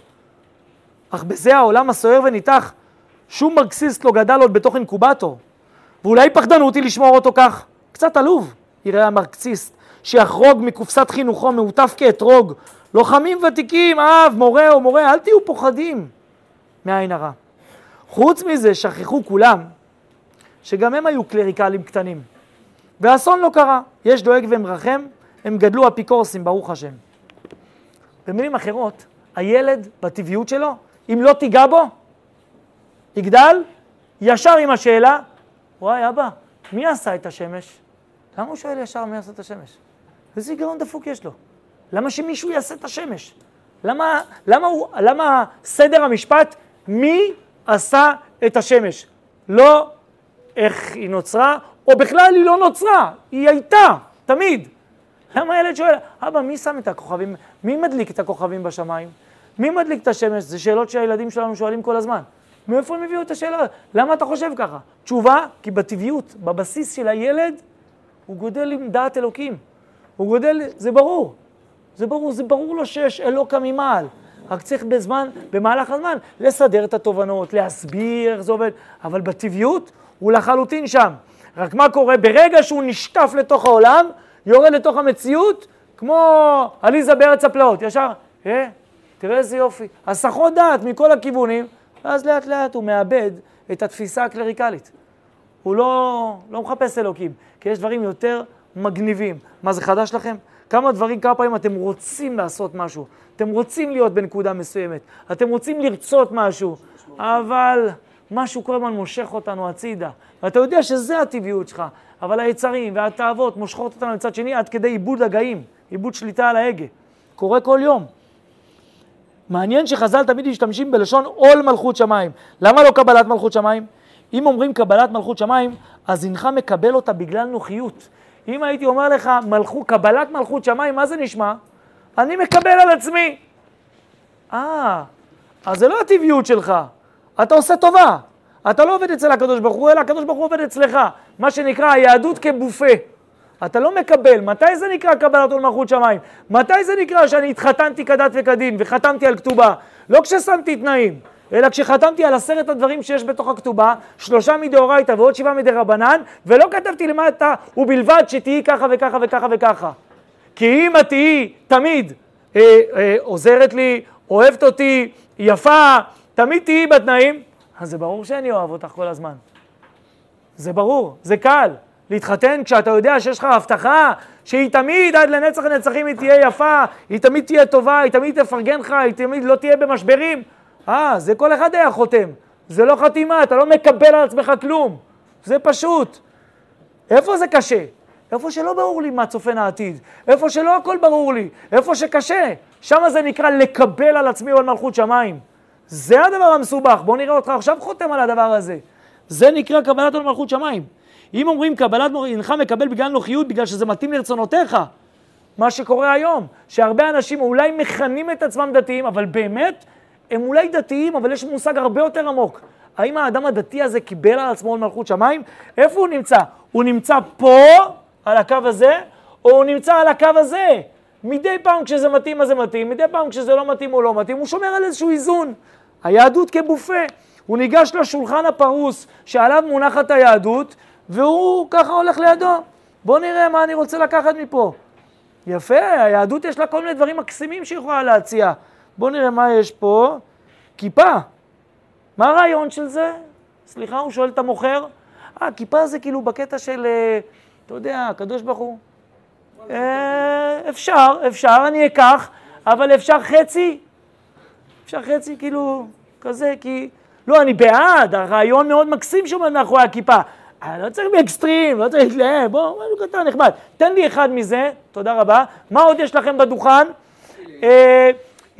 אך בזה העולם הסוער וניתח, שום מרקסיסט לא גדל עוד בתוך אינקובטור. ואולי פחדנות היא לשמור אותו כך. קצת עלוב, יראה המרקסיסט, שיחרוג מקופסת חינוכו מעוטף כאתרוג. לוחמים ותיקים, אב, מורה או מורה, אל תהיו פוחדים מעין הרע. חוץ מזה, שכחו כולם שגם הם היו קלריקלים קטנים. ואסון לא קרה, יש דואג ומרחם, הם גדלו אפיקורסים, ברוך השם. במילים אחרות, הילד בטבעיות שלו, אם לא תיגע בו, יגדל ישר עם השאלה, וואי אבא, מי עשה את השמש? למה הוא שואל ישר מי עשה את השמש? איזה היגיון דפוק יש לו? למה שמישהו יעשה את השמש? למה, למה, הוא, למה סדר המשפט, מי עשה את השמש? לא איך היא נוצרה, או בכלל היא לא נוצרה, היא הייתה, תמיד. למה הילד שואל, אבא, מי שם את הכוכבים, מי מדליק את הכוכבים בשמיים? מי מדליק את השמש? זה שאלות שהילדים שלנו שואלים כל הזמן. מאיפה הם הביאו את השאלה? למה אתה חושב ככה? תשובה, כי בטבעיות, בבסיס של הילד, הוא גודל עם דעת אלוקים. הוא גודל, זה ברור. זה ברור, זה ברור לו שיש אלוקה ממעל. רק צריך בזמן, במהלך הזמן, לסדר את התובנות, להסביר איך זה עובד, אבל בטבעיות הוא לחלוטין שם. רק מה קורה? ברגע שהוא נשטף לתוך העולם, יורד לתוך המציאות, כמו עליזה בארץ הפלאות, ישר, אה, תראה איזה יופי. הסחות דעת מכל הכיוונים, ואז לאט לאט הוא מאבד את התפיסה הקלריקלית. הוא לא, לא מחפש אלוקים, כי יש דברים יותר מגניבים. מה זה חדש לכם? כמה דברים, כמה פעמים אתם רוצים לעשות משהו, אתם רוצים להיות בנקודה מסוימת, אתם רוצים לרצות משהו, אבל משהו כל הזמן מושך אותנו הצידה. ואתה יודע שזה הטבעיות שלך, אבל היצרים והתאוות מושכות אותנו מצד שני עד כדי איבוד הגאים, איבוד שליטה על ההגה. קורה כל יום. מעניין שחז"ל תמיד משתמשים בלשון עול מלכות שמיים. למה לא קבלת מלכות שמיים? אם אומרים קבלת מלכות שמיים, אז אינך מקבל אותה בגלל נוחיות. אם הייתי אומר לך מלכות, קבלת מלכות שמיים, מה זה נשמע? אני מקבל על עצמי. אה, אז זה לא הטבעיות שלך, אתה עושה טובה. אתה לא עובד אצל הקדוש ברוך הוא, אלא הקדוש ברוך הוא עובד אצלך. מה שנקרא היהדות כבופה. אתה לא מקבל. מתי זה נקרא קבלת עול מלכות שמיים? מתי זה נקרא שאני התחתנתי כדת וכדין וחתמתי על כתובה? לא כששמתי תנאים, אלא כשחתמתי על עשרת הדברים שיש בתוך הכתובה, שלושה מדאורייתא ועוד שבעה מדרבנן, ולא כתבתי למטה, ובלבד שתהיי ככה וככה וככה וככה. כי אם את תהיי תמיד אה, אה, עוזרת לי, אוהבת אותי, יפה, תמיד תהיי בתנאים, אז זה ברור שאני אוהב אותך כל הזמן. זה ברור, זה קל. להתחתן כשאתה יודע שיש לך הבטחה שהיא תמיד עד לנצח נצחים היא תהיה יפה, היא תמיד תהיה טובה, היא תמיד תפרגן לך, היא תמיד לא תהיה במשברים. אה, זה כל אחד היה חותם. זה לא חתימה, אתה לא מקבל על עצמך כלום. זה פשוט. איפה זה קשה? איפה שלא ברור לי מה צופן העתיד, איפה שלא הכל ברור לי, איפה שקשה, שם זה נקרא לקבל על עצמי עול מלכות שמיים. זה הדבר המסובך, בואו נראה אותך עכשיו חותם על הדבר הזה. זה נקרא קבלת עול מלכות שמיים. אם אומרים קבלת אינך מקבל בגלל נוחיות, בגלל שזה מתאים לרצונותיך, מה שקורה היום, שהרבה אנשים אולי מכנים את עצמם דתיים, אבל באמת, הם אולי דתיים, אבל יש מושג הרבה יותר עמוק. האם האדם הדתי הזה קיבל על עצמו מלכות שמיים? איפה הוא נמצא? הוא נמצא פה, על הקו הזה, או הוא נמצא על הקו הזה. מדי פעם כשזה מתאים אז זה מתאים, מדי פעם כשזה לא מתאים הוא לא מתאים, הוא שומר על איזשהו איזון. היהדות כבופה. הוא ניגש לשולחן הפרוס שעליו מונחת היהדות, והוא ככה הולך לידו. בואו נראה מה אני רוצה לקחת מפה. יפה, היהדות יש לה כל מיני דברים מקסימים שהיא יכולה להציע. בואו נראה מה יש פה. כיפה. מה הרעיון של זה? סליחה, הוא שואל את המוכר. אה, כיפה זה כאילו בקטע של, אה, אתה יודע, הקדוש ברוך הוא. אה, אפשר, אפשר, אני אקח, אבל אפשר חצי? אפשר חצי, כאילו, כזה, כי... לא, אני בעד, הרעיון מאוד מקסים שעומד מאחורי הכיפה. אה, לא צריך באקסטרים, לא צריך להתלהב, בוא, משהו קטן, נחמד. תן לי אחד מזה, תודה רבה. מה עוד יש לכם בדוכן?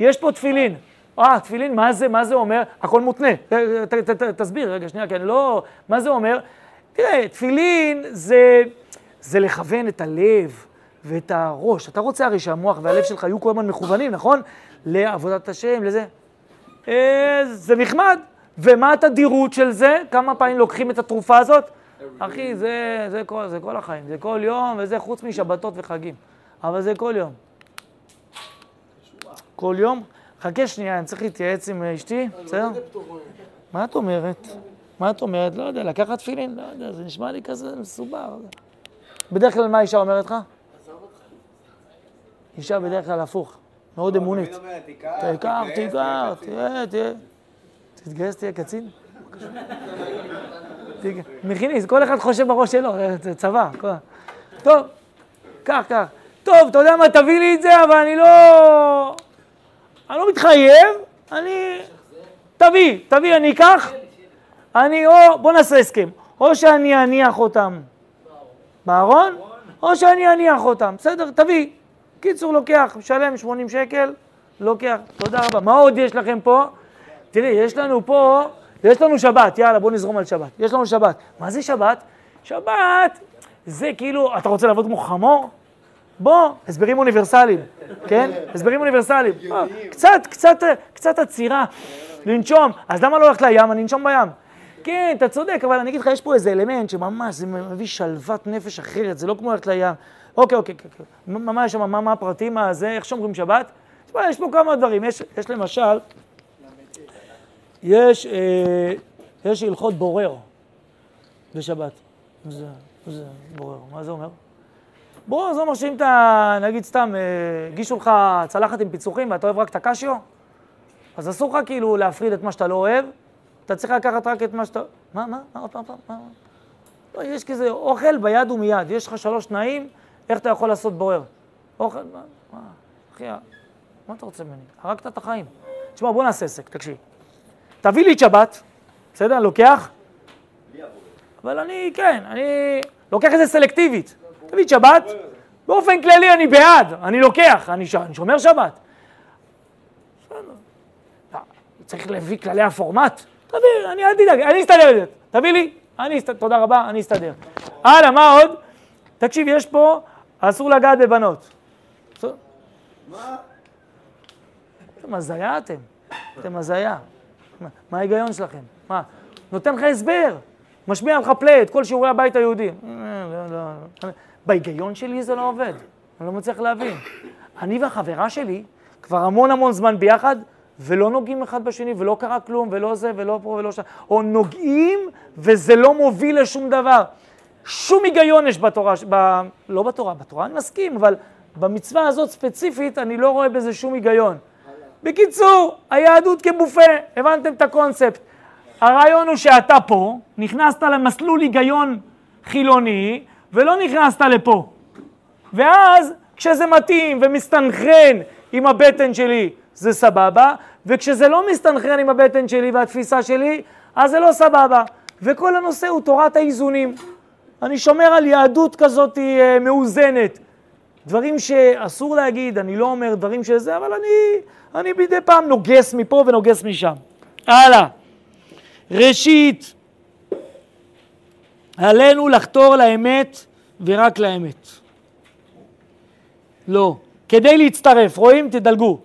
יש פה תפילין. אה, תפילין, מה זה, מה זה אומר? הכל מותנה. ת, ת, ת, תסביר, רגע, שנייה, כן, לא... מה זה אומר? תראה, תפילין זה, זה לכוון את הלב ואת הראש. אתה רוצה הרי שהמוח והלב שלך יהיו כל הזמן מכוונים, נכון? לעבודת השם, לזה. אה, זה נחמד. ומה התדירות של זה? כמה פעמים לוקחים את התרופה הזאת? אחי, זה, זה, כל, זה כל החיים, זה כל יום, וזה חוץ משבתות וחגים. אבל זה כל יום. כל יום? חכה שנייה, אני צריך להתייעץ עם אשתי, בסדר? מה את אומרת? מה את אומרת? לא יודע, לקחת תפילין? לא יודע, זה נשמע לי כזה מסובר. בדרך כלל מה אישה אומרת לך? אישה בדרך כלל הפוך, מאוד אמונית. תיקח, תיקח, תראה, תראה. תתגייס, תהיה קצין. מכיני, כל אחד חושב בראש שלו, זה צבא. טוב, קח, קח. טוב, אתה יודע מה, תביא לי את זה, אבל אני לא... אני לא מתחייב, אני... תביא, תביא, אני אקח. אני או, בוא נעשה הסכם. או שאני אניח אותם בארון, או שאני אניח אותם. בסדר, תביא. קיצור, לוקח, משלם 80 שקל, לוקח. תודה רבה. מה עוד יש לכם פה? תראי, יש לנו פה, יש לנו שבת, יאללה, בוא נזרום על שבת. יש לנו שבת. מה זה שבת? שבת זה כאילו, אתה רוצה לעבוד כמו חמור? בוא, הסברים אוניברסליים, כן? הסברים אוניברסליים. קצת, קצת, קצת עצירה, לנשום. אז למה לא הולכת לים? אני אנשום בים. כן, אתה צודק, אבל אני אגיד לך, יש פה איזה אלמנט שממש, זה מביא שלוות נפש אחרת, זה לא כמו ללכת לים. אוקיי, אוקיי, אוקיי. מה יש שם, מה, מה הפרטים, מה זה, איך שומרים שבת? יש פה כמה דברים. יש, יש למשל, יש, אה, יש הלכות בורר בשבת. זה, זה בורר, מה זה אומר? בורר זה אומר שאם אתה, נגיד סתם, אה, הגישו לך צלחת עם פיצוחים ואתה אוהב רק את הקשיו, אז אסור לך כאילו להפריד את מה שאתה לא אוהב, אתה צריך לקחת רק את מה שאתה... מה, מה, מה, עוד פעם, פעם, מה? לא, יש כזה אוכל ביד ומיד, יש לך שלוש תנאים, איך אתה יכול לעשות בורר? אוכל, מה, מה, אחי, מה אתה רוצה ממני? הרגת את החיים. תשמע, בוא נעשה עסק, תקשיב. תביא לי את שבת, בסדר? לוקח? אבל אני, כן, אני לוקח את זה סלקטיבית. תביא את שבת, באופן כללי אני בעד, אני לוקח, אני, שומר שבת. צריך להביא כללי הפורמט. תביא, אני, אל תדאג, אני אסתדר את זה. תביא לי, אני אסתדר, תודה רבה, אני אסתדר. הלאה, מה עוד? תקשיב, יש פה, אסור לגעת בבנות. מה? אתם הזיה אתם, אתם הזיה. מה ההיגיון שלכם? מה? נותן לך הסבר, משמיע לך פליי את כל שיעורי הבית היהודי. בהיגיון שלי זה לא עובד, אני לא מצליח להבין. אני והחברה שלי כבר המון המון זמן ביחד, ולא נוגעים אחד בשני, ולא קרה כלום, ולא זה, ולא פה, ולא שם. או נוגעים, וזה לא מוביל לשום דבר. שום היגיון יש בתורה, ב... לא בתורה, בתורה אני מסכים, אבל במצווה הזאת ספציפית, אני לא רואה בזה שום היגיון. בקיצור, היהדות כבופה, הבנתם את הקונספט. הרעיון הוא שאתה פה, נכנסת למסלול היגיון חילוני, ולא נכנסת לפה. ואז, כשזה מתאים ומסתנכרן עם הבטן שלי, זה סבבה, וכשזה לא מסתנכרן עם הבטן שלי והתפיסה שלי, אז זה לא סבבה. וכל הנושא הוא תורת האיזונים. אני שומר על יהדות כזאת אה, מאוזנת. דברים שאסור להגיד, אני לא אומר דברים שזה, אבל אני, אני מדי פעם נוגס מפה ונוגס משם. הלאה. ראשית, עלינו לחתור לאמת ורק לאמת. לא. כדי להצטרף, רואים? תדלגו.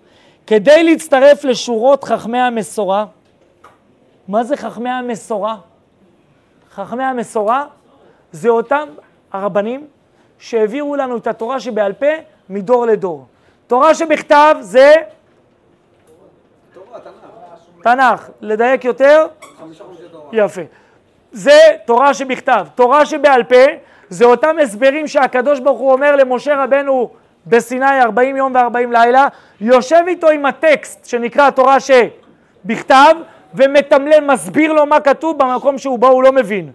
כדי להצטרף לשורות חכמי המסורה, מה זה חכמי המסורה? חכמי המסורה זה אותם הרבנים שהעבירו לנו את התורה שבעל פה מדור לדור. תורה שבכתב זה... תורה, תנ"ך. תנ"ך, לדייק יותר? יפה. זה תורה שבכתב. תורה שבעל פה זה אותם הסברים שהקדוש ברוך הוא אומר למשה רבנו בסיני 40 יום ו-40 לילה, יושב איתו עם הטקסט שנקרא תורה שבכתב ומתמלל, מסביר לו מה כתוב במקום שהוא בו הוא לא מבין.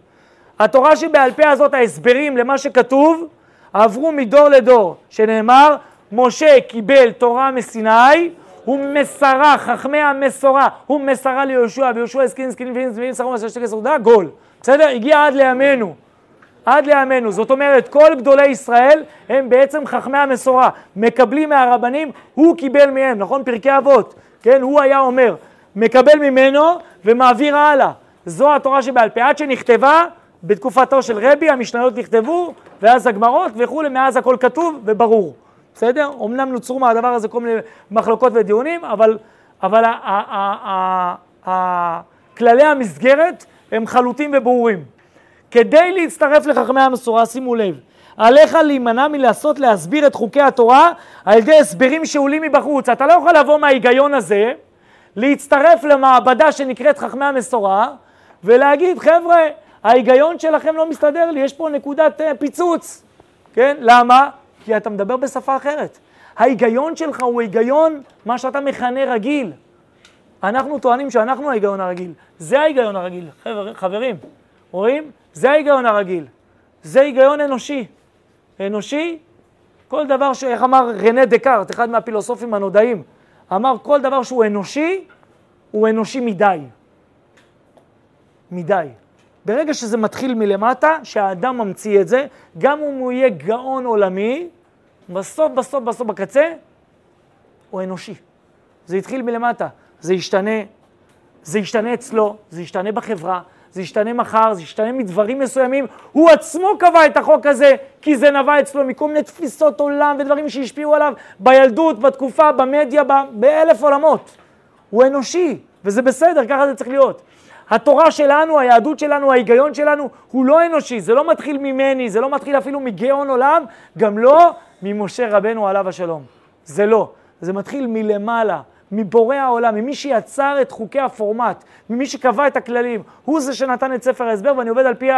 התורה שבעל פה הזאת, ההסברים למה שכתוב, עברו מדור לדור, שנאמר, משה קיבל תורה מסיני, הוא מסרה, חכמי המסורה, הוא מסרה ליהושע, ויהושע הסכין סכין ואין שרו מסר שתי סעודה, גול. בסדר? הגיע עד לימינו. עד לימינו. זאת אומרת, כל גדולי ישראל הם בעצם חכמי המסורה. מקבלים מהרבנים, הוא קיבל מהם, נכון? פרקי אבות. כן? הוא היה אומר, מקבל ממנו ומעביר הלאה. זו התורה שבעל פה. עד שנכתבה, בתקופתו של רבי, המשניות נכתבו, ואז הגמרות וכולי, מאז הכל כתוב וברור. בסדר? אמנם נוצרו מהדבר הזה כל מיני מחלוקות ודיונים, אבל, אבל כללי המסגרת הם חלוטים וברורים. כדי להצטרף לחכמי המסורה, שימו לב, עליך להימנע מלעשות להסביר את חוקי התורה על ידי הסברים שעולים מבחוץ. אתה לא יכול לבוא מההיגיון הזה, להצטרף למעבדה שנקראת חכמי המסורה, ולהגיד, חבר'ה, ההיגיון שלכם לא מסתדר לי, יש פה נקודת uh, פיצוץ. כן? למה? כי אתה מדבר בשפה אחרת. ההיגיון שלך הוא היגיון, מה שאתה מכנה רגיל. אנחנו טוענים שאנחנו ההיגיון הרגיל. זה ההיגיון הרגיל, חבר, חברים. רואים? זה ההיגיון הרגיל. זה היגיון אנושי. אנושי, כל דבר ש... איך אמר רנה דקארט, אחד מהפילוסופים הנודעים, אמר כל דבר שהוא אנושי, הוא אנושי מדי. מדי. ברגע שזה מתחיל מלמטה, שהאדם ממציא את זה, גם אם הוא יהיה גאון עולמי, בסוף, בסוף, בסוף, בקצה, הוא אנושי. זה התחיל מלמטה, זה ישתנה, זה ישתנה אצלו, זה ישתנה בחברה, זה ישתנה מחר, זה ישתנה מדברים מסוימים. הוא עצמו קבע את החוק הזה, כי זה נבע אצלו מכל מיני תפיסות עולם ודברים שהשפיעו עליו בילדות, בתקופה, במדיה, באלף עולמות. הוא אנושי, וזה בסדר, ככה זה צריך להיות. התורה שלנו, היהדות שלנו, ההיגיון שלנו, הוא לא אנושי, זה לא מתחיל ממני, זה לא מתחיל אפילו מגאון עולם, גם לא ממשה רבנו עליו השלום. זה לא. זה מתחיל מלמעלה, מבורא העולם, ממי שיצר את חוקי הפורמט, ממי שקבע את הכללים. הוא זה שנתן את ספר ההסבר ואני עובד על פי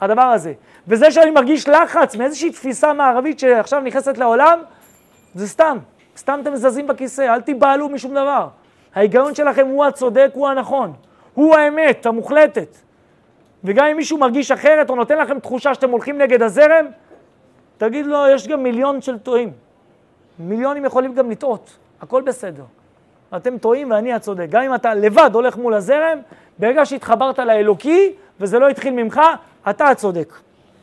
הדבר הזה. וזה שאני מרגיש לחץ מאיזושהי תפיסה מערבית שעכשיו נכנסת לעולם, זה סתם. סתם אתם מזזים בכיסא, אל תיבהלו משום דבר. ההיגיון שלכם הוא הצודק, הוא הנכון. הוא האמת המוחלטת. וגם אם מישהו מרגיש אחרת או נותן לכם תחושה שאתם הולכים נגד הזרם, תגיד לו, יש גם מיליון של טועים. מיליונים יכולים גם לטעות, הכל בסדר. אתם טועים ואני הצודק. גם אם אתה לבד הולך מול הזרם, ברגע שהתחברת לאלוקי, וזה לא התחיל ממך, אתה הצודק.